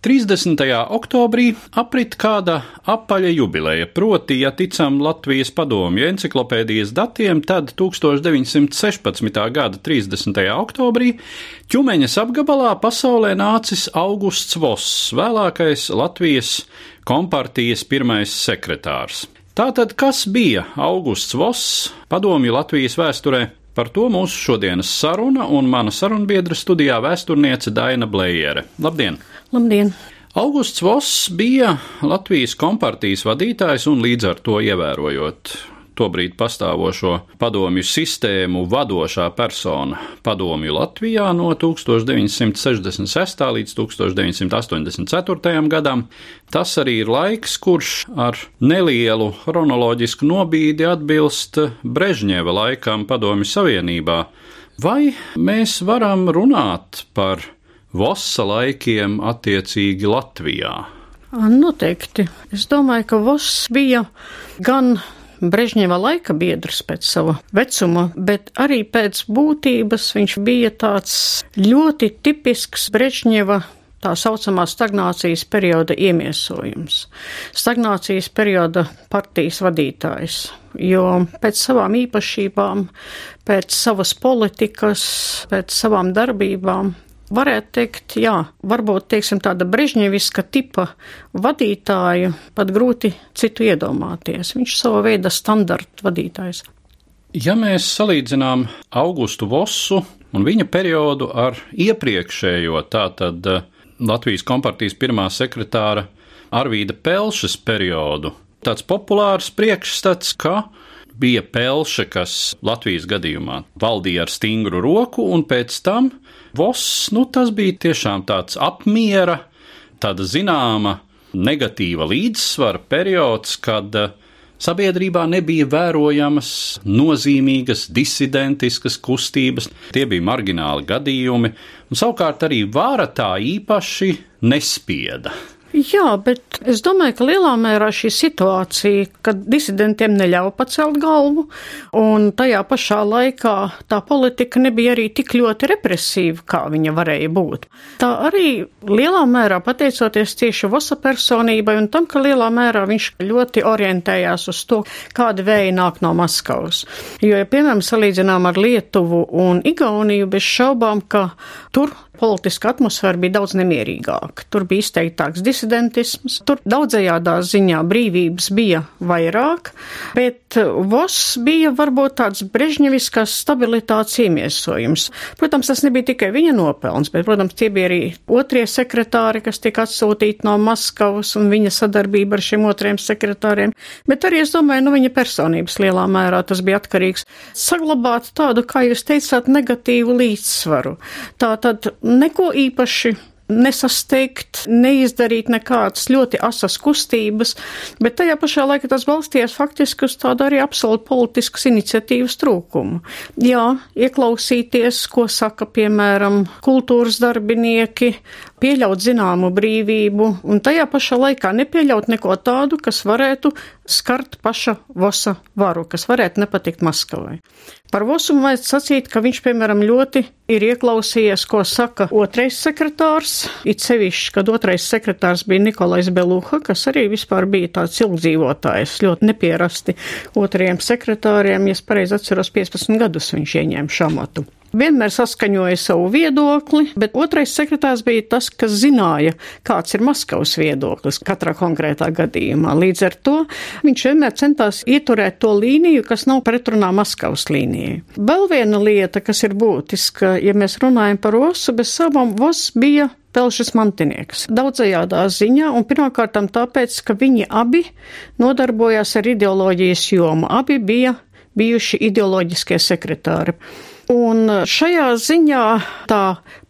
30. oktobrī aprit kāda apaļa jubileja, proti, ja ticam Latvijas padomju enciklopēdijas datiem, tad 1916. gada 30. oktobrī ķumeņas apgabalā pasaulē nācis Augusts Voss, vēlākais Latvijas kompartijas pirmais sekretārs. Tātad, kas bija Augusts Voss padomju Latvijas vēsturē? Par to mūsu šodienas saruna un mana sarunbiedra studijā vēsturniece Daina Blējere. Labdien! Labdien! Augusts Voss bija Latvijas kompartijas vadītājs un līdz ar to ievērojot tobrīd pastāvošo padomju sistēmu vadošā persona padomju Latvijā no 1966. līdz 1984. gadam. Tas arī ir laiks, kurš ar nelielu chronoloģisku nobīdi atbilst Brežņeva laikam padomju savienībā. Vai mēs varam runāt par Vossa laikiem attiecīgi Latvijā? Noteikti. Es domāju, ka Voss bija gan Brežņeva laika biedrs pēc sava vecuma, bet arī pēc būtības viņš bija tāds ļoti tipisks Brežņeva tā saucamā stagnācijas perioda iemiesojums. Stagnācijas perioda partijas vadītājs, jo pēc savām īpašībām, pēc savas politikas, pēc savām darbībām varētu teikt, jā, varbūt teiksim, tāda brežņeviska tipa vadītāju pat grūti citu iedomāties. Viņš sava veida standarta vadītājs. Ja mēs salīdzinām Augustu Vosu un viņa periodu ar iepriekšējo, tātad Latvijas kompartijas pirmā sekretāra Arvīda Pelšas periodu, tāds populārs priekšstats, ka bija Pelša, kas Latvijas gadījumā valdīja ar stingru roku, un pēc tam Voss, nu tas bija tiešām tāds apmiera, tāda zināma negatīva līdzsvara periods, kad sabiedrībā nebija vērojamas nozīmīgas disidentiskas kustības, tie bija margināli gadījumi, un savukārt arī vāra tā īpaši nespieda. Jā, bet es domāju, ka lielā mērā šī situācija, kad disidentiem neļauj pacelt galvu, un tajā pašā laikā tā politika nebija arī tik ļoti represīva, kā viņa varēja būt. Tā arī lielā mērā pateicoties tieši Vosa personībai un tam, ka lielā mērā viņš ļoti orientējās uz to, kādi vēji nāk no Maskavas. Jo, ja piemēram salīdzinām ar Lietuvu un Igauniju, bez šaubām, ka tur politiska atmosfēra bija daudz nemierīgāka. Tur bija izteiktāks disidentisms, tur daudzajādā ziņā brīvības bija vairāk, bet Voss bija varbūt tāds brežņeviskās stabilitātes iemiesojums. Protams, tas nebija tikai viņa nopelns, bet, protams, tie bija arī otrie sekretāri, kas tika atsūtīti no Maskavas un viņa sadarbība ar šiem otriem sekretāriem, bet arī, es domāju, no viņa personības lielā mērā tas bija atkarīgs. Saglabāt tādu, kā jūs teicāt, negatīvu līdzsvaru. Tā tad neko īpaši nesasteigt, neizdarīt nekādas ļoti asas kustības, bet tajā pašā laikā tas balstījās faktiski uz tādu arī absolūti politiskas iniciatīvas trūkumu. Jā, ieklausīties, ko saka, piemēram, kultūras darbinieki, pieļaut zināmu brīvību, un tajā pašā laikā nepieļaut neko tādu, kas varētu skart paša Vosa varu, kas varētu nepatikt Maskavai. Par Vosu vajag sacīt, ka viņš, piemēram, ļoti ir ieklausījies, ko saka otrais sekretārs, it sevišķi, kad otrais sekretārs bija Nikolais Beluha, kas arī vispār bija tāds ilgdzīvotājs, ļoti nepierasti otrajiem sekretāriem, ja es pareizi atceros, 15 gadus viņš ieņēma šamatu. Vienmēr saskaņoja savu viedokli, bet otrais sekretārs bija tas, kas zināja, kāds ir Maskavas viedoklis katrā konkrētā gadījumā. Līdz ar to viņš vienmēr centās ieturēt to līniju, kas nav pretrunā Maskavas līnijai. Vēl viena lieta, kas ir būtiska, ja mēs runājam par Vosu, bez savām Vos bija Pelšas mantinieks. Daudzajādā ziņā, un pirmkārt tāpēc, ka viņi abi nodarbojās ar ideoloģijas jomu. Abi bija bijuši ideoloģiskie sekretāri. Un šajā ziņā tā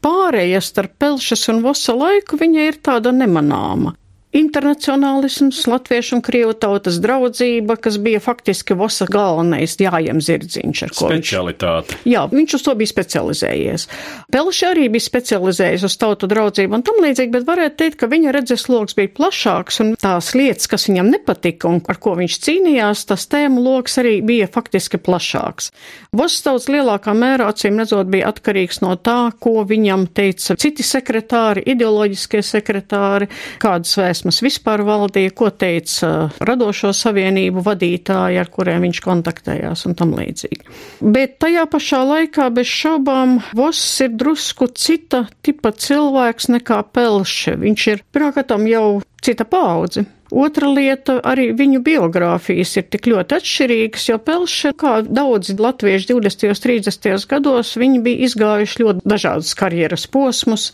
pārēja starp Pelšas un Vosa laiku viņa ir tāda nemanāma. Internacionālisms, latviešu un krievu tautas draudzība, kas bija faktiski Vosa galvenais jājam zirdziņš, Specialitāte. viņš. Jā, viņš uz to bija specializējies. Pelši arī bija specializējies uz tautu draudzību un tam līdzīgi, bet varētu teikt, ka viņa redzes loks bija plašāks un tās lietas, kas viņam nepatika un ar ko viņš cīnījās, tas tēmu loks arī bija faktiski plašāks. Vosa tauts lielākā mērā, acīm redzot, bija atkarīgs no tā, ko viņam teica citi sekretāri, ideoloģiskie sekretāri, kādas vēstures iedvesmas vispār valdīja, ko teica uh, radošo savienību vadītāji, ar kuriem viņš kontaktējās un tam līdzīgi. Bet tajā pašā laikā bez šaubām Voss ir drusku cita tipa cilvēks nekā Pelše. Viņš ir pirmkārt jau cita paudze. Otra lieta - arī viņu biogrāfijas ir tik ļoti atšķirīgas, jo Pelša, kā daudzi latvieši 20. un 30. gados, viņi bija izgājuši ļoti dažādus karjeras posmus.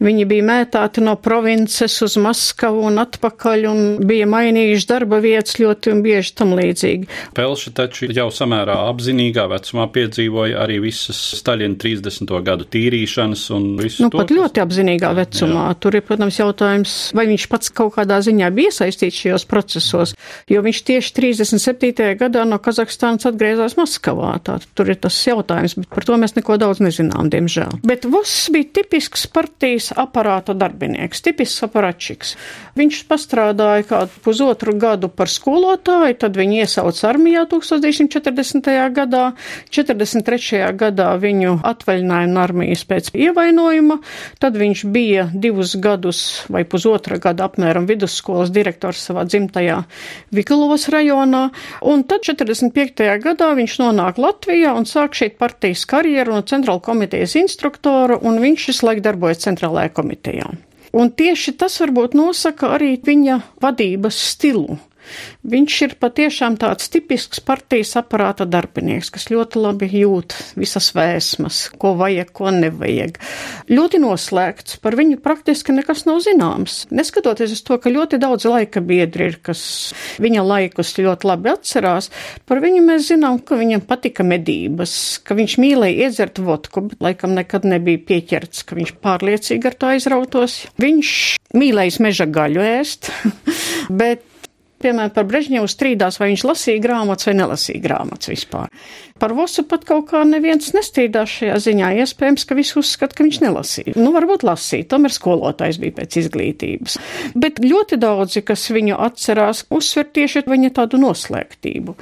Viņi bija mētāti no provinces uz Maskavu un atpakaļ un bija mainījuši darba vietas ļoti un bieži tam līdzīgi. Pelša taču jau samērā apzinīgā vecumā piedzīvoja arī visas Staļina 30. gadu tīrīšanas un visu Nu, to. pat ļoti apzinīgā vecumā. Jā. Tur ir, protams, jautājums, vai viņš pats kaut kādā ziņā bija iesaistīts iesaistīts šajos procesos, jo viņš tieši 37. gadā no Kazahstānas atgriezās Maskavā. Tā, tur ir tas jautājums, bet par to mēs neko daudz nezinām, diemžēl. Bet Voss bija tipisks partijas aparāta darbinieks, tipisks aparatčiks. Viņš pastrādāja kādu pusotru gadu par skolotāju, tad viņu iesauca armijā 1940. gadā, 43. gadā viņu atvaļināja no armijas pēc ievainojuma, tad viņš bija divus gadus vai pusotra gada apmēram vidusskolas direktors direktors savā dzimtajā Vigalovas rajonā, un tad 45. gadā viņš nonāk Latvijā un sāk šeit partijas karjeru no centrāla komitejas instruktora, un viņš visu laiku darbojas centrālajā komitejā. Un tieši tas varbūt nosaka arī viņa vadības stilu. Viņš ir patiešām tāds tipisks partijas aparāta darbinieks, kas ļoti labi jūt visas vēsmas, ko vajag, ko nevajag. Ļoti noslēgts, par viņu praktiski nekas nav zināms. Neskatoties uz to, ka ļoti daudz laika biedri ir, kas viņa laikus ļoti labi atcerās, par viņu mēs zinām, ka viņam patika medības, ka viņš mīlēja iedzert vodku, bet laikam nekad nebija pieķerts, ka viņš pārliecīgi ar to aizrautos. Viņš mīlējis meža gaļu ēst, bet Piemēram, par Brežņevu strīdās, vai viņš lasīja grāmatas vai nelasīja grāmatas vispār. Par Vosu pat kaut kā neviens nestrīdās šajā ziņā. Iespējams, ka visi uzskata, ka viņš nelasīja. Nu, varbūt lasīja, tomēr skolotājs bija pēc izglītības. Bet ļoti daudzi, kas viņu atcerās, uzsver tieši viņa tādu noslēgtību.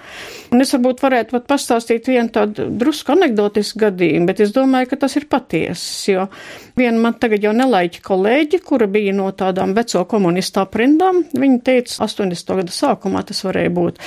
Un es varbūt varētu pat pastāstīt vienu tādu drusku anegdotisku gadījumu, bet es domāju, ka tas ir patiesas, jo viena man tagad jau nelaiķa kolēģi, kura bija no tādām veco komunistu aprindām, viņa teica 80 gada sākumā tas varēja būt,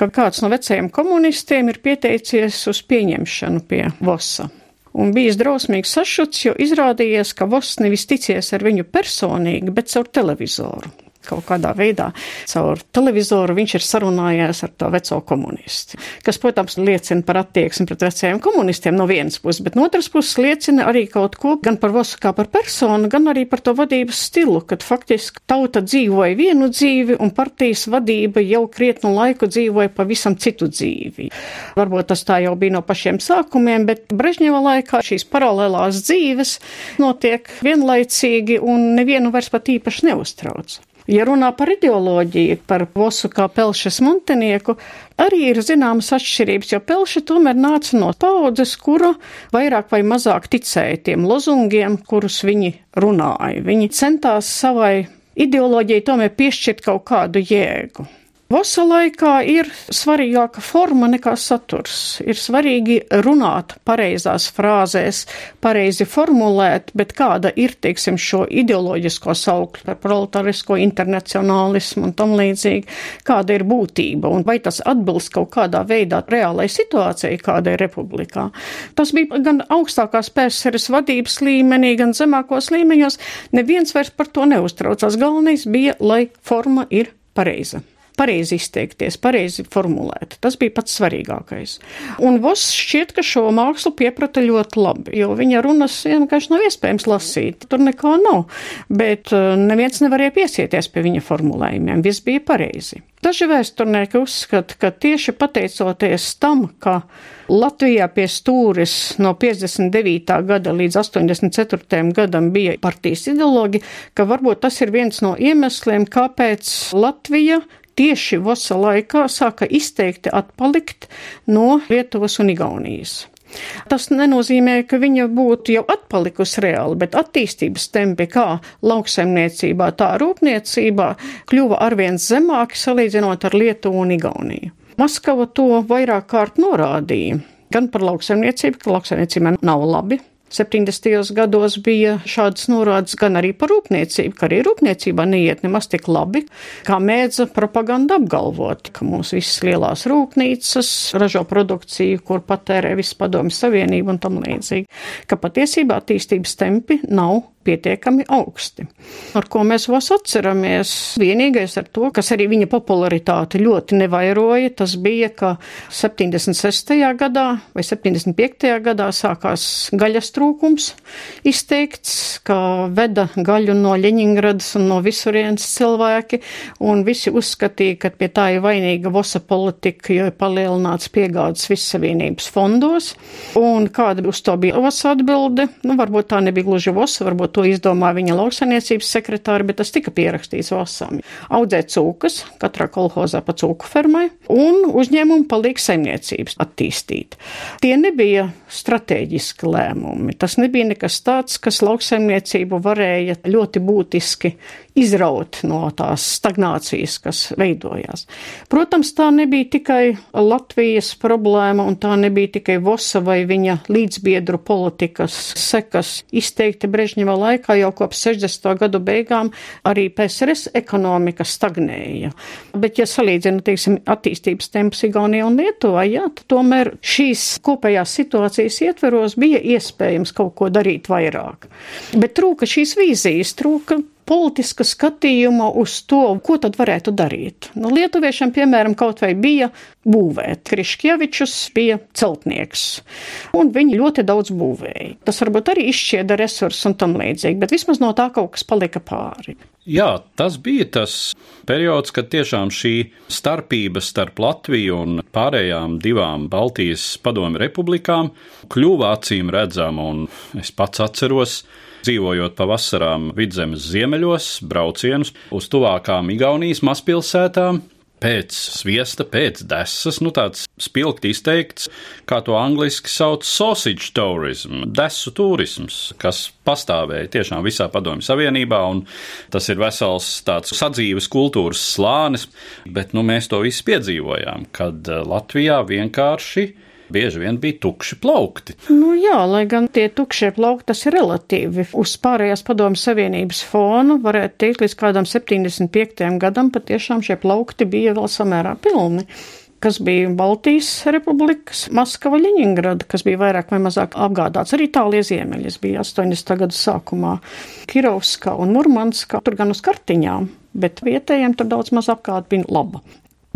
ka kāds no vecajiem komunistiem ir pieteicies uz pieņemšanu pie Vosa. Un bijis drausmīgs sašuts, jo izrādījies, ka Voss nevis ticies ar viņu personīgi, bet caur televizoru kaut kādā veidā caur televizoru viņš ir sarunājies ar to veco komunistu. Kas, protams, liecina par attieksmi pret vecajiem komunistiem no vienas puses, bet no otras puses liecina arī kaut ko gan par Vosu kā par personu, gan arī par to vadības stilu, kad faktiski tauta dzīvoja vienu dzīvi un partijas vadība jau krietnu laiku dzīvoja pavisam citu dzīvi. Varbūt tas tā jau bija no pašiem sākumiem, bet Brežņeva laikā šīs paralēlās dzīves notiek vienlaicīgi un nevienu vairs pat īpaši neuztrauc. Ja runā par ideoloģiju, par Vosu kā Pelšas montenieku, arī ir zināmas atšķirības, jo Pelša tomēr nāca no paudzes, kura vairāk vai mazāk ticēja tiem lozungiem, kurus viņi runāja. Viņi centās savai ideoloģijai tomēr piešķirt kaut kādu jēgu. Vosa laikā ir svarīgāka forma nekā saturs. Ir svarīgi runāt pareizās frāzēs, pareizi formulēt, bet kāda ir, teiksim, šo ideoloģisko saukli par proletarisko internacionālismu un tam līdzīgi, kāda ir būtība un vai tas atbilst kaut kādā veidā reālai situācijai, kāda ir republikā. Tas bija gan augstākās pēcseres vadības līmenī, gan zemākos līmeņos. Neviens vairs par to neuztraucās. Galvenais bija, lai forma ir pareiza pareizi izteikties, pareizi formulēt. Tas bija pats svarīgākais. Un Voss šķiet, ka šo mākslu pieprata ļoti labi, jo viņa runas vienkārši nav iespējams lasīt. Tur nekā nav, bet uh, neviens nevarēja piesieties pie viņa formulējumiem. Viss bija pareizi. Daži vēsturnieki uzskata, ka tieši pateicoties tam, ka Latvijā pie stūres no 59. gada līdz 84. gadam bija partijas ideologi, ka varbūt tas ir viens no iemesliem, kāpēc Latvija tieši Vosa laikā sāka izteikti atpalikt no Lietuvas un Igaunijas. Tas nenozīmē, ka viņa būtu jau atpalikusi reāli, bet attīstības tempi kā lauksaimniecībā, tā rūpniecībā kļuva arvien zemāki salīdzinot ar Lietuvu un Igauniju. Maskava to vairāk kārt norādīja. Gan par lauksaimniecību, ka lauksaimniecība nav labi, 70. gados bija šādas norādes gan arī par rūpniecību, ka arī rūpniecībā neiet nemaz tik labi, kā mēdza propaganda apgalvot, ka mūsu visas lielās rūpnīcas ražo produkciju, kur patērē visu padomju savienību un tam līdzīgi, ka patiesībā attīstības tempi nav pietiekami augsti. Ar ko mēs vos atceramies, vienīgais ar to, kas arī viņa popularitāti ļoti nevairoja, tas bija, ka 76. gadā vai 75. gadā sākās gaļas trūkums izteikts, ka veda gaļu no Ļeņingradas un no visurienes cilvēki, un visi uzskatīja, ka pie tā ir vainīga vosa politika, jo ir palielināts piegādes vissavienības fondos, un kāda uz to bija vosa atbilde, nu varbūt tā nebija gluži vosa, varbūt To izdomāja viņa lauksaniecības sekretāri, bet tas tika pierakstīts vasām. Audzēt cūkas, katrā kolhozā pa cūku fermai, un uzņēmumu palīg saimniecības attīstīt. Tie nebija strateģiski lēmumi. Tas nebija nekas tāds, kas lauksaimniecību varēja ļoti būtiski izraut no tās stagnācijas, kas veidojās. Protams, tā nebija tikai Latvijas problēma, un tā nebija tikai Vosa vai viņa līdzbiedru politikas sekas izteikti Brežņeva laikā jau kopš 60. gadu beigām arī PSRS ekonomika stagnēja. Bet, ja salīdzina, teiksim, attīstības temps Igaunijā un Lietuvā, jā, tad tomēr šīs kopējās situācijas ietveros bija iespējams kaut ko darīt vairāk. Bet trūka šīs vīzijas, trūka politiska skatījuma uz to, ko tad varētu darīt. Nu, Lietuviešiem, piemēram, kaut vai bija būvēt. Kriškievičus bija celtnieks, un viņi ļoti daudz būvēja. Tas varbūt arī izšķieda resursus un tam līdzīgi, bet vismaz no tā kaut kas palika pāri. Jā, tas bija tas periods, kad tiešām šī starpība starp Latviju un pārējām divām Baltijas padomju republikām kļuva acīm redzama, un es pats atceros, dzīvojot pavasarām vidzemes ziemeļos, braucienus uz tuvākām Igaunijas mazpilsētām, pēc sviesta, pēc desas, nu tāds spilgti izteikts, kā to angliski sauc sausage tourism, desu turisms, kas pastāvēja tiešām visā padomju savienībā, un tas ir vesels tāds sadzīves kultūras slānis, bet nu mēs to visu piedzīvojām, kad Latvijā vienkārši bieži vien bija tukši plaukti. Nu, jā, lai gan tie tukšie plaukti tas ir relatīvi. Uz pārējās padomu savienības fonu varētu teikt, līdz kādam 75. gadam patiešām šie plaukti bija vēl samērā pilni kas bija Baltijas republikas, Maskava, Ļeņingrada, kas bija vairāk vai mazāk apgādāts. Arī Itālijas ziemeļas bija 80. gadu sākumā, Kirovska un Murmanska, tur gan uz kartiņām, bet vietējiem tur daudz maz apkārt bija laba.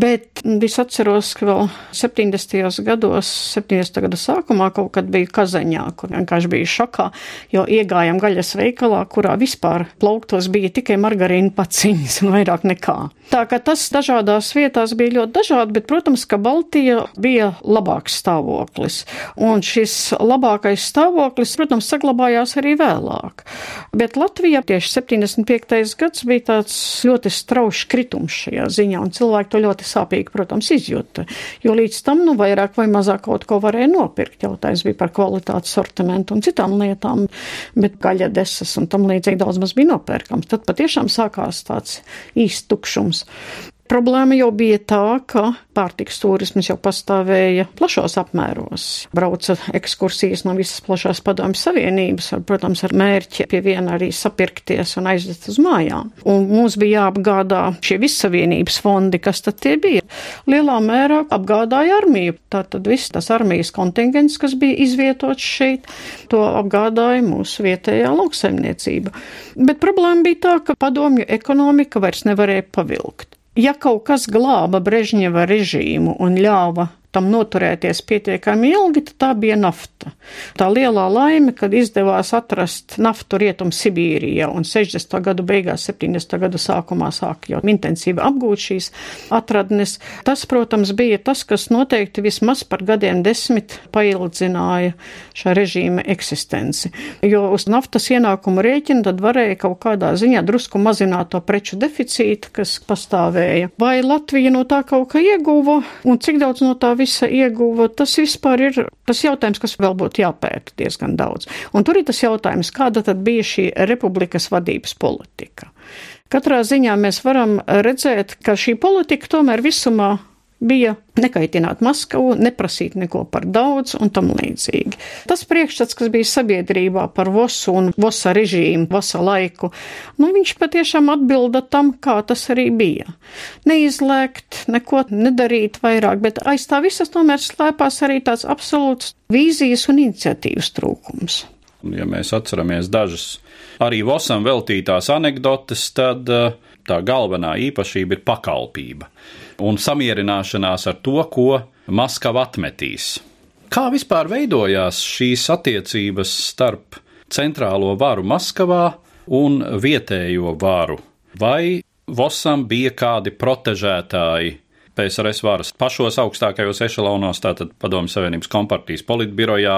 Bet es atceros, ka vēl 70. gados, 70. gada sākumā kaut kad bija Kazaņā, kur vienkārši bija šokā, jo iegājām gaļas veikalā, kurā vispār plauktos bija tikai margarīna paciņas un vairāk nekā. Tā kā tas dažādās vietās bija ļoti dažādi, bet, protams, ka Baltija bija labāks stāvoklis. Un šis labākais stāvoklis, protams, saglabājās arī vēlāk. Bet Latvijā tieši 75. gads bija tāds ļoti straušs kritums šajā ziņā, un cilvēki to ļoti sāpīgi, protams, izjūta. Jo līdz tam, nu, vairāk vai mazāk kaut ko varēja nopirkt. Jautājums bija par kvalitātes sortimentu un citām lietām, bet gaļa desas un tam līdzīgi daudz maz bija nopērkams. Tad patiešām sākās tāds īsts tukšums. Problēma jau bija tā, ka pārtiks turisms jau pastāvēja plašos apmēros. Brauca ekskursijas no visas plašās padomju savienības, ar, protams, ar mērķi pie viena arī sapirkties un aiziet uz mājām. Un mums bija jāapgādā šie vissavienības fondi, kas tad tie bija. Lielā mērā apgādāja armiju. Tātad viss tas armijas kontingents, kas bija izvietots šeit, to apgādāja mūsu vietējā lauksaimniecība. Bet problēma bija tā, ka padomju ekonomika vairs nevarēja pavilkt. Ja kaut kas glāba Brežņeva režīmu un ļāva tam noturēties pietiekami ilgi, tad tā bija nafta. Tā lielā laime, kad izdevās atrast naftu Rietum Sibīrijā un 60. gadu beigās, 70. gadu sākumā sāk jau intensīvi apgūt šīs atradnes, tas, protams, bija tas, kas noteikti vismaz par gadiem desmit paildzināja šā režīma eksistenci. Jo uz naftas ienākumu rēķina tad varēja kaut kādā ziņā drusku mazināt to preču deficītu, kas pastāvēja. Vai Latvija no tā kaut kā ieguva un cik daudz no tā visa ieguva, tas vispār ir tas jautājums, kas vēl būtu jāpēta diezgan daudz. Un tur ir tas jautājums, kāda tad bija šī republikas vadības politika. Katrā ziņā mēs varam redzēt, ka šī politika tomēr visumā bija nekaitināt Maskavu, neprasīt neko par daudz un tam līdzīgi. Tas priekšstats, kas bija sabiedrībā par Vosu un Vosa režīmu, Vosa laiku, nu viņš patiešām atbilda tam, kā tas arī bija. Neizlēgt, neko nedarīt vairāk, bet aiz tā visas tomēr slēpās arī tāds absolūts vīzijas un iniciatīvas trūkums. Ja mēs atceramies dažas arī Vosam veltītās anekdotes, tad uh, tā galvenā īpašība ir pakalpība un samierināšanās ar to, ko Maskava atmetīs. Kā vispār veidojās šīs attiecības starp centrālo varu Maskavā un vietējo varu? Vai Vosam bija kādi protežētāji PSRS varas pašos augstākajos ešalonos, tātad Padomju Savienības kompartijas politbirojā?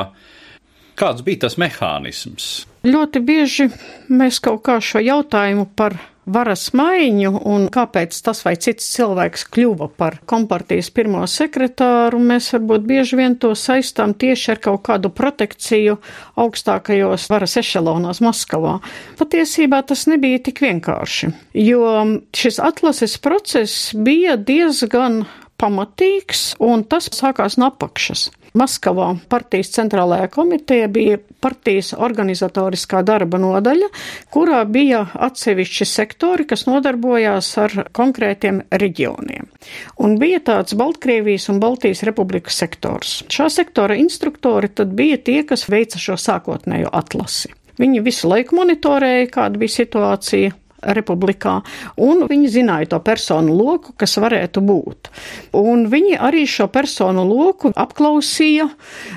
Kāds bija tas mehānisms? Ļoti bieži mēs kaut kā šo jautājumu par varas maiņu un kāpēc tas vai cits cilvēks kļuva par kompartijas pirmo sekretāru, mēs varbūt bieži vien to saistām tieši ar kaut kādu protekciju augstākajos varas ešalonos Maskavā. Patiesībā tas nebija tik vienkārši, jo šis atlases process bija diezgan pamatīgs, un tas sākās no apakšas. Maskavā partijas centrālajā komiteja bija partijas organizatoriskā darba nodaļa, kurā bija atsevišķi sektori, kas nodarbojās ar konkrētiem reģioniem. Un bija tāds Baltkrievijas un Baltijas republikas sektors. Šā sektora instruktori tad bija tie, kas veica šo sākotnējo atlasi. Viņi visu laiku monitorēja, kāda bija situācija, republikā, un viņi zināja to personu loku, kas varētu būt. Un viņi arī šo personu loku apklausīja,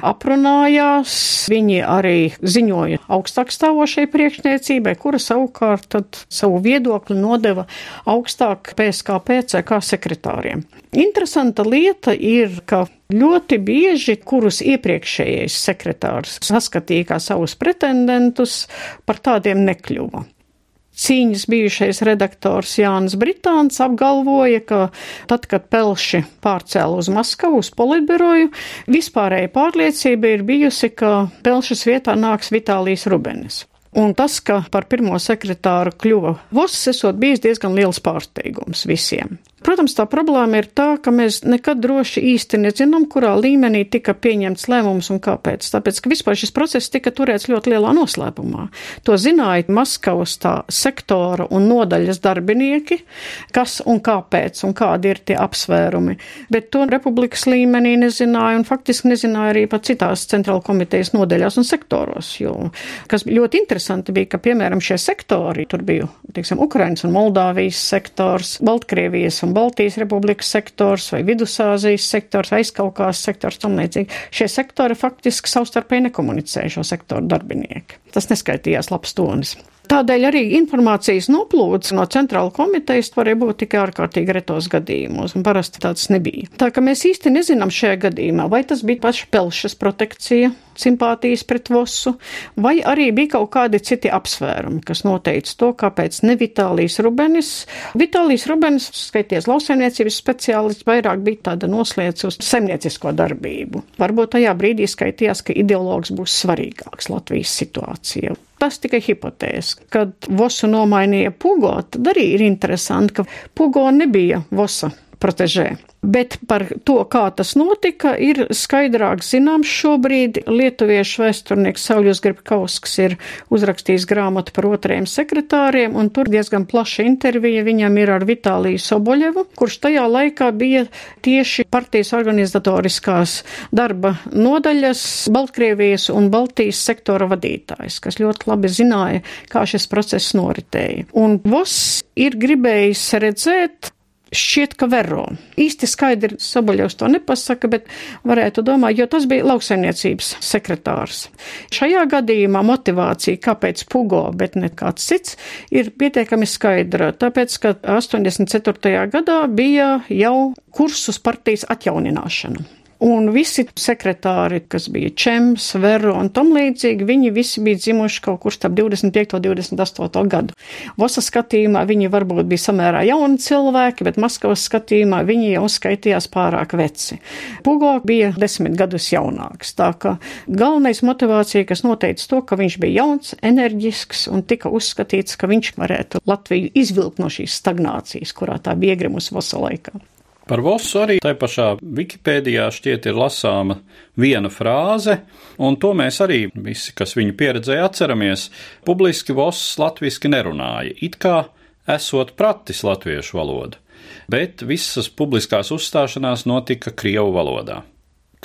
aprunājās, viņi arī ziņoja augstāk stāvošai priekšniecībai, kura savukārt tad savu viedokli nodeva augstāk PSKP CK sekretāriem. Interesanta lieta ir, ka Ļoti bieži, kurus iepriekšējais sekretārs saskatīja kā savus pretendentus, par tādiem nekļuva. Cīņas bijušais redaktors Jānis Britāns apgalvoja, ka tad, kad Pelši pārcēla uz Maskavu, uz politbiroju, vispārēja pārliecība ir bijusi, ka Pelšas vietā nāks Vitālijas Rubenis. Un tas, ka par pirmo sekretāru kļuva Voss, esot bijis diezgan liels pārsteigums visiem. Protams, tā problēma ir tā, ka mēs nekad droši īsti nezinām, kurā līmenī tika pieņemts lēmums un kāpēc. Tāpēc, ka vispār šis process tika turēts ļoti lielā noslēpumā. To zināja Maskavas tā sektora un nodaļas darbinieki, kas un kāpēc un kādi ir tie apsvērumi. Bet to republikas līmenī nezināja un faktiski nezināja arī pat citās centrāla komitejas nodaļās un sektoros. Jo, kas ļoti interesanti bija, ka, piemēram, šie sektori, tur bija, teiksim, Ukrainas un Moldāvijas sektors, Baltkrievijas un Baltijas republikas sektors vai Vidusāzijas sektors, aizkaukās sektors, tam līdzīgi. Šie sektori faktiski savstarpēji nekomunicēja šo sektoru darbinieki. Tas neskaitījās labs tonis. Tādēļ arī informācijas noplūdes no centrāla komitejas varēja būt tikai ārkārtīgi retos gadījumos, un parasti tāds nebija. Tā ka mēs īsti nezinām šajā gadījumā, vai tas bija paša pelšas protekcija, simpātijas pret vosu, vai arī bija kaut kādi citi apsvērumi, kas noteica to, kāpēc ne Vitālijas Rubenis. Vitālijas Rubenis, skaities lauksaimniecības speciālists, vairāk bija tāda noslēdz uz saimniecisko darbību. Varbūt tajā brīdī skaitījās, ka ideologs būs svarīgāks Latvijas situācijā. Tas tikai hipotēzes. Kad Vosu nomainīja Pugo, tad arī ir interesanti, ka Pugo nebija Vosa protežē. Bet par to, kā tas notika, ir skaidrāk zināms šobrīd. Lietuviešu vēsturnieks Sauļus Gribkausks ir uzrakstījis grāmatu par otrajiem sekretāriem, un tur diezgan plaša intervija viņam ir ar Vitāliju Soboļevu, kurš tajā laikā bija tieši partijas organizatoriskās darba nodaļas Baltkrievijas un Baltijas sektora vadītājs, kas ļoti labi zināja, kā šis process noritēja. Un Voss ir gribējis redzēt Šķiet, ka Vero. Īsti skaidri Sabuļovs to nepasaka, bet varētu domāt, jo tas bija lauksaimniecības sekretārs. Šajā gadījumā motivācija, kāpēc Pugo, bet ne kāds cits, ir pietiekami skaidra, tāpēc, ka 84. gadā bija jau kursus partijas atjaunināšana. Un visi sekretāri, kas bija Čems, Vero un tam līdzīgi, viņi visi bija dzimuši kaut kur starp 25. un 28. gadu. Vosa skatījumā viņi varbūt bija samērā jauni cilvēki, bet Maskavas skatījumā viņi jau skaitījās pārāk veci. Pugo bija desmit gadus jaunāks, tā ka galvenais motivācija, kas noteica to, ka viņš bija jauns, enerģisks un tika uzskatīts, ka viņš varētu Latviju izvilkt no šīs stagnācijas, kurā tā bija iegrimusi Vosa laikā. Par Vosu arī tai pašā Wikipēdijā šķiet ir lasāma viena frāze, un to mēs arī visi, kas viņu pieredzēja, atceramies. Publiski Voss latviski nerunāja, it kā esot pratis latviešu valodu, bet visas publiskās uzstāšanās notika Krievu valodā.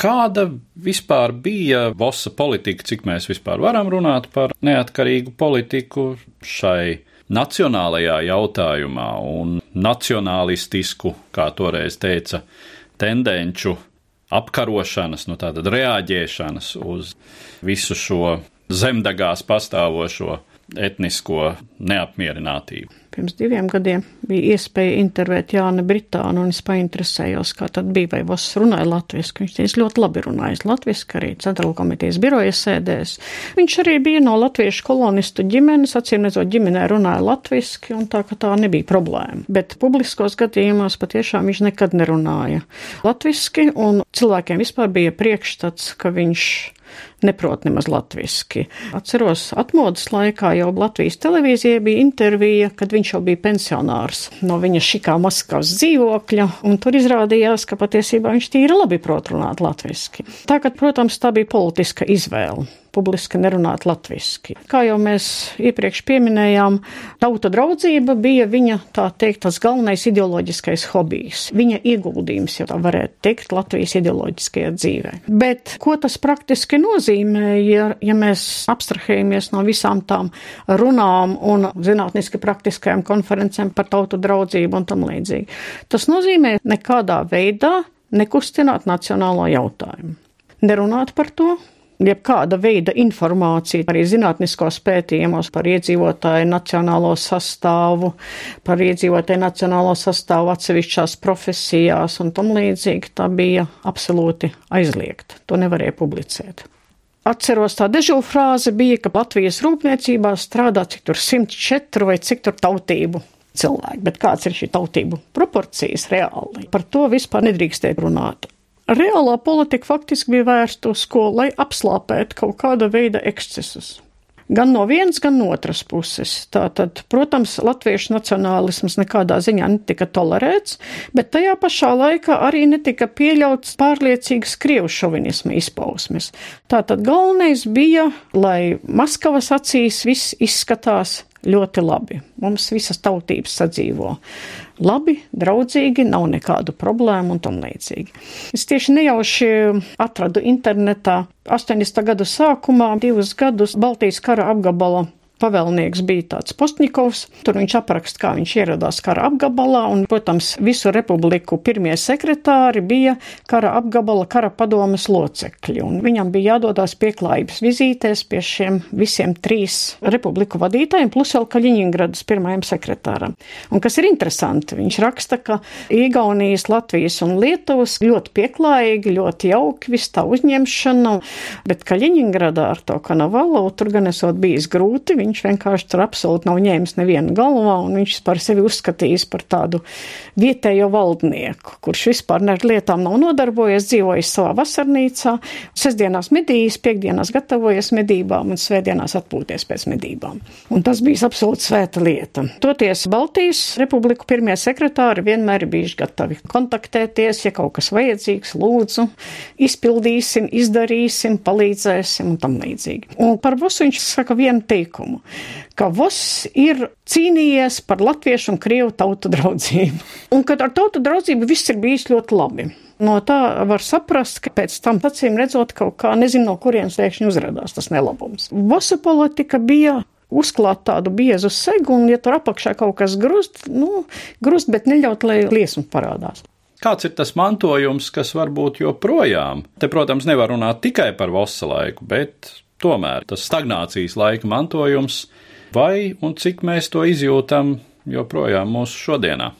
Kāda vispār bija Vosa politika, cik mēs vispār varam runāt par neatkarīgu politiku šai nacionālajā jautājumā un nacionālistisku, kā toreiz teica, tendenču apkarošanas, nu tātad reaģēšanas uz visu šo zemdegās pastāvošo etnisko neapmierinātību. Pirms diviem gadiem bija iespēja intervēt Jāni Britānu, un es painteresējos, kā tad bija, vai Voss runāja latviski. Viņš teica, ļoti labi runājis latviski, arī Centrāla komitejas biroja sēdēs. Viņš arī bija no latviešu kolonistu ģimenes, acīm redzot, ģimenē runāja latviski, un tā ka tā nebija problēma. Bet publiskos gadījumos patiešām viņš nekad nerunāja latviski, un cilvēkiem vispār bija priekšstats, ka viņš neprot nemaz latviski. Atceros, atmodas laikā jau Latvijas televīzijā bija intervija, kad viņš jau bija pensionārs no viņa šikā Maskavas dzīvokļa, un tur izrādījās, ka patiesībā viņš tīri labi prot runāt latviski. Tagad, protams, tā bija politiska izvēle publiski nerunāt latviski. Kā jau mēs iepriekš pieminējām, tauta draudzība bija viņa, tā teikt, tas galvenais ideoloģiskais hobijs. Viņa ieguldījums, ja tā varētu teikt, Latvijas ideoloģiskajā dzīvē. Bet ko tas praktiski nozīmē, ja, ja mēs abstrahējamies no visām tām runām un zinātniski praktiskajām konferencēm par tautu draudzību un tam līdzīgi? Tas nozīmē nekādā veidā nekustināt nacionālo jautājumu. Nerunāt par to, jebkāda veida informācija arī zinātniskos pētījumos par iedzīvotāju nacionālo sastāvu, par iedzīvotāju nacionālo sastāvu atsevišķās profesijās un tam līdzīgi, tā bija absolūti aizliegta. To nevarēja publicēt. Atceros tā dežu frāze bija, ka Latvijas rūpniecībā strādā cik tur 104 vai cik tur tautību cilvēki, bet kāds ir šī tautību proporcijas reāli? Par to vispār nedrīkstēja runāt. Reālā politika faktiski bija vērsta uz ko, lai apslāpētu kaut kāda veida ekscesus. Gan no vienas, gan no otras puses. Tātad, protams, latviešu nacionālisms nekādā ziņā netika tolerēts, bet tajā pašā laikā arī netika pieļauts pārliecīgas krievu šovinisma izpausmes. Tātad galvenais bija, lai Maskavas acīs viss izskatās ļoti labi. Mums visas tautības sadzīvo labi, draudzīgi, nav nekādu problēmu un tam līdzīgi. Es tieši nejauši atradu internetā 80. gadu sākumā divus gadus Baltijas kara apgabala pavēlnieks bija tāds Postņikovs. Tur viņš apraksta, kā viņš ieradās kara apgabalā, un, protams, visu republiku pirmie sekretāri bija kara apgabala kara padomas locekļi, un viņam bija jādodas pieklājības vizītēs pie šiem visiem trīs republiku vadītājiem, plus vēl Kaļiņingradas pirmajam sekretāram. Un kas ir interesanti, viņš raksta, ka Igaunijas, Latvijas un Lietuvas ļoti pieklājīgi, ļoti jauki, viss tā uzņemšana, bet Kaļiņingradā ar to Kanavalu tur gan esot bijis grūti, viņš vienkārši tur absolūti nav ņēmis nevienu galvā, un viņš par sevi uzskatījis par tādu vietējo valdnieku, kurš vispār ar lietām nav nodarbojies, dzīvojis savā vasarnīcā, sestdienās medījis, piekdienās gatavojies medībām un svētdienās atpūties pēc medībām. Un tas bija absolūti svēta lieta. Toties Baltijas republiku pirmie sekretāri vienmēr ir bijuši gatavi kontaktēties, ja kaut kas vajadzīgs, lūdzu, izpildīsim, izdarīsim, palīdzēsim un tam līdzīgi. Un par Vosu viņš saka vienu teikumu, ka Voss ir cīnījies par latviešu un krievu tautu draudzību. Un ka ar tautu draudzību viss ir bijis ļoti labi. No tā var saprast, ka pēc tam acīm redzot kaut kā nezinu, no kurienes pēkšņi uzrādās tas nelabums. Vosa politika bija uzklāt tādu biezu segu, un, ja tur apakšā kaut kas grust, nu, grust, bet neļaut, lai liesma parādās. Kāds ir tas mantojums, kas varbūt joprojām? Te, protams, nevar runāt tikai par vosa laiku, bet tomēr tas stagnācijas laika mantojums, vai un cik mēs to izjūtam joprojām mūsu šodienā.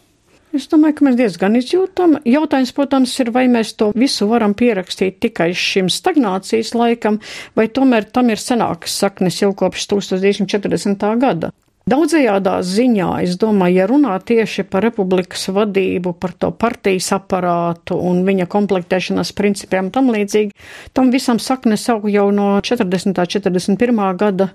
Es domāju, ka mēs diezgan izjūtam. Jautājums, protams, ir, vai mēs to visu varam pierakstīt tikai šim stagnācijas laikam, vai tomēr tam ir senākas saknes jau kopš 1940. gada. Daudzajādā ziņā, es domāju, ja runā tieši par republikas vadību, par to partijas aparātu un viņa komplektēšanas principiem tam līdzīgi, tam visam saknes aug jau no 40. 41. gada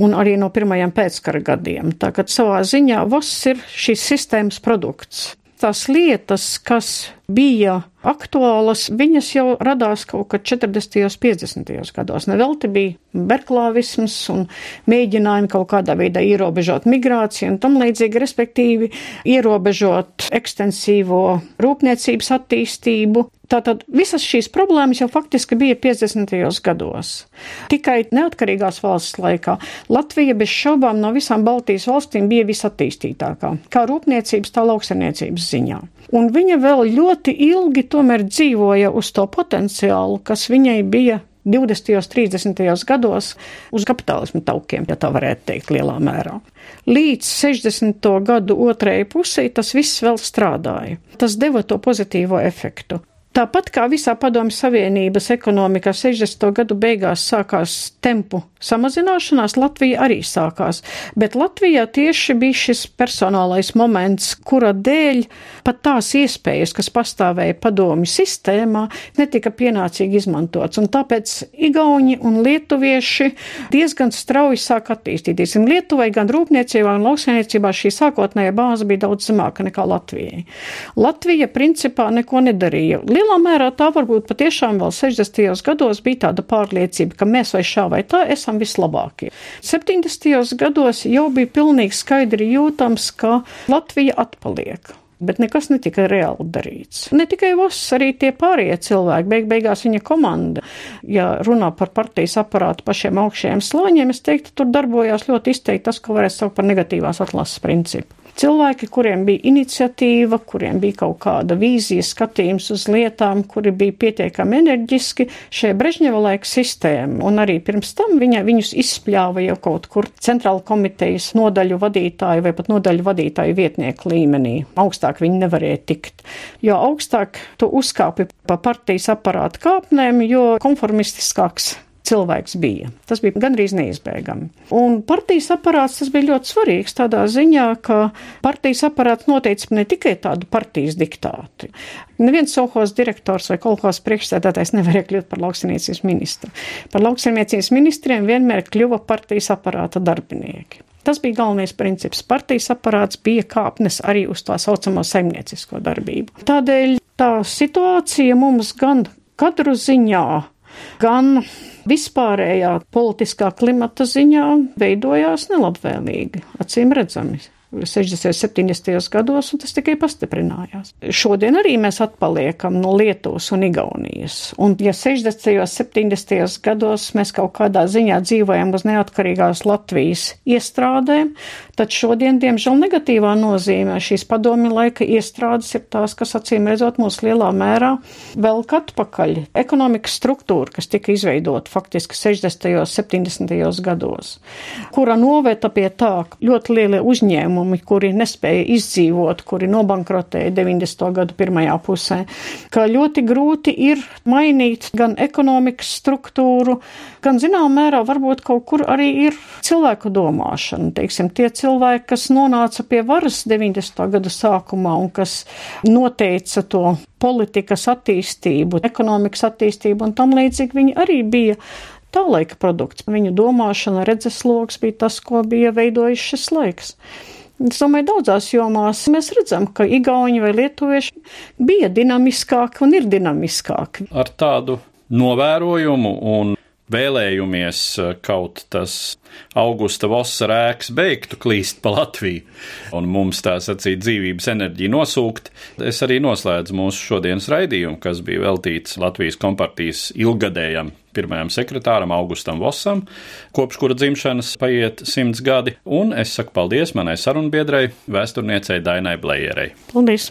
un arī no pirmajiem pēckara gadiem. Tā kā savā ziņā VOS ir šīs sistēmas produkts. Tās lietas, kas bija aktuālas, viņas jau radās kaut kad 40. un 50. gados. Nevelti bija berklāvisms un mēģinājumi kaut kādā veidā ierobežot migrāciju un tam līdzīgi, respektīvi ierobežot ekstensīvo rūpniecības attīstību. Tātad visas šīs problēmas jau faktiski bija 50. gados. Tikai neatkarīgās valsts laikā Latvija bez šaubām no visām Baltijas valstīm bija visattīstītākā, kā rūpniecības, tā lauksaniecības ziņā. Un viņa vēl ļoti ilgi tomēr dzīvoja uz to potenciālu, kas viņai bija 20. un 30. gados uz kapitālismu taukiem, ja tā varētu teikt, lielā mērā. Līdz 60. gadu otrajai pusē tas viss vēl strādāja. Tas deva to pozitīvo efektu. Tāpat kā visā Padomju Savienības ekonomikā 60. gadu beigās sākās tempu samazināšanās, Latvija arī sākās, bet Latvijā tieši bija šis personālais moments, kura dēļ pat tās iespējas, kas pastāvēja Padomju sistēmā, netika pienācīgi izmantots, un tāpēc Igauni un Lietuvieši diezgan strauji sāk attīstīties. Un Lietuvai gan rūpniecībā, gan lauksainiecībā šī sākotnējā bāze bija daudz zemāka nekā Latvijai. Latvija principā neko nedarīja lielā mērā tā varbūt patiešām vēl 60. gados bija tāda pārliecība, ka mēs vai šā vai tā esam vislabākie. 70. gados jau bija pilnīgi skaidri jūtams, ka Latvija atpaliek. Bet nekas netika reāli darīts. Ne tikai Voss, arī tie pārējie cilvēki, beig beigās viņa komanda. Ja runā par partijas aparātu pašiem augšējiem slāņiem, es teiktu, tur darbojās ļoti izteikti tas, ko varētu saukt par negatīvās atlases principu. Cilvēki, kuriem bija iniciatīva, kuriem bija kaut kāda vīzija, skatījums uz lietām, kuri bija pietiekami enerģiski, šie Brežņeva laika sistēma, un arī pirms tam viņa viņus izspļāva jau kaut kur centrāla komitejas nodaļu vadītāju vai pat nodaļu vadītāju vietnieku līmenī. Augstāk viņi nevarēja tikt, jo augstāk tu uzkāpi pa partijas aparāta kāpnēm, jo konformistiskāks cilvēks bija. Tas bija gandrīz neizbēgami. Un partijas aparāts tas bija ļoti svarīgs tādā ziņā, ka partijas aparāts noteica ne tikai tādu partijas diktātu. Neviens sovhos direktors vai kolhos priekšsēdētājs nevarēja kļūt par lauksaimniecības ministru. Par lauksaimniecības ministriem vienmēr kļuva partijas aparāta darbinieki. Tas bija galvenais princips. Partijas aparāts bija kāpnes arī uz tā saucamo saimniecisko darbību. Tādēļ tā situācija mums gan kadru ziņā, gan vispārējā politiskā klimata ziņā veidojās nelabvēlīgi, acīm redzami. 60. un 70. gados, un tas tikai pastiprinājās. Šodien arī mēs atpaliekam no Lietuvas un Igaunijas. Un, ja 60. un 70. gados mēs kaut kādā ziņā dzīvojam uz neatkarīgās Latvijas iestrādēm, tad šodien, diemžēl, negatīvā nozīmē šīs padomi laika iestrādes ir tās, kas acīm redzot mūs lielā mērā velk atpakaļ. Ekonomikas struktūra, kas tika izveidota faktiski 60. un 70. gados, kura noveta pie tā ļoti lielie uzņēmumi uzņēmumi, kuri nespēja izdzīvot, kuri nobankrotēja 90. gadu pirmajā pusē, ka ļoti grūti ir mainīt gan ekonomikas struktūru, gan zinām mērā varbūt kaut kur arī ir cilvēku domāšana. Teiksim, tie cilvēki, kas nonāca pie varas 90. gada sākumā un kas noteica to politikas attīstību, ekonomikas attīstību un tam līdzīgi, viņi arī bija tā laika produkts. Viņu domāšana, redzesloks bija tas, ko bija veidojis šis laiks. Es domāju, daudzās jomās mēs redzam, ka Igauni vai Lietuvieši bija dinamiskāki un ir dinamiskāki. Ar tādu novērojumu un vēlējumies eh, kaut tas augusta vosa rēks beigtu klīst pa Latviju un mums tā sacīt dzīvības enerģiju nosūkt. Es arī noslēdzu mūsu šodienas raidījumu, kas bija veltīts Latvijas kompartijas ilgadējam pirmajam sekretāram Augustam Vosam, kopš kura dzimšanas paiet simts gadi, un es saku paldies manai sarunbiedrai, vēsturniecei Dainai Blējerei. Paldies!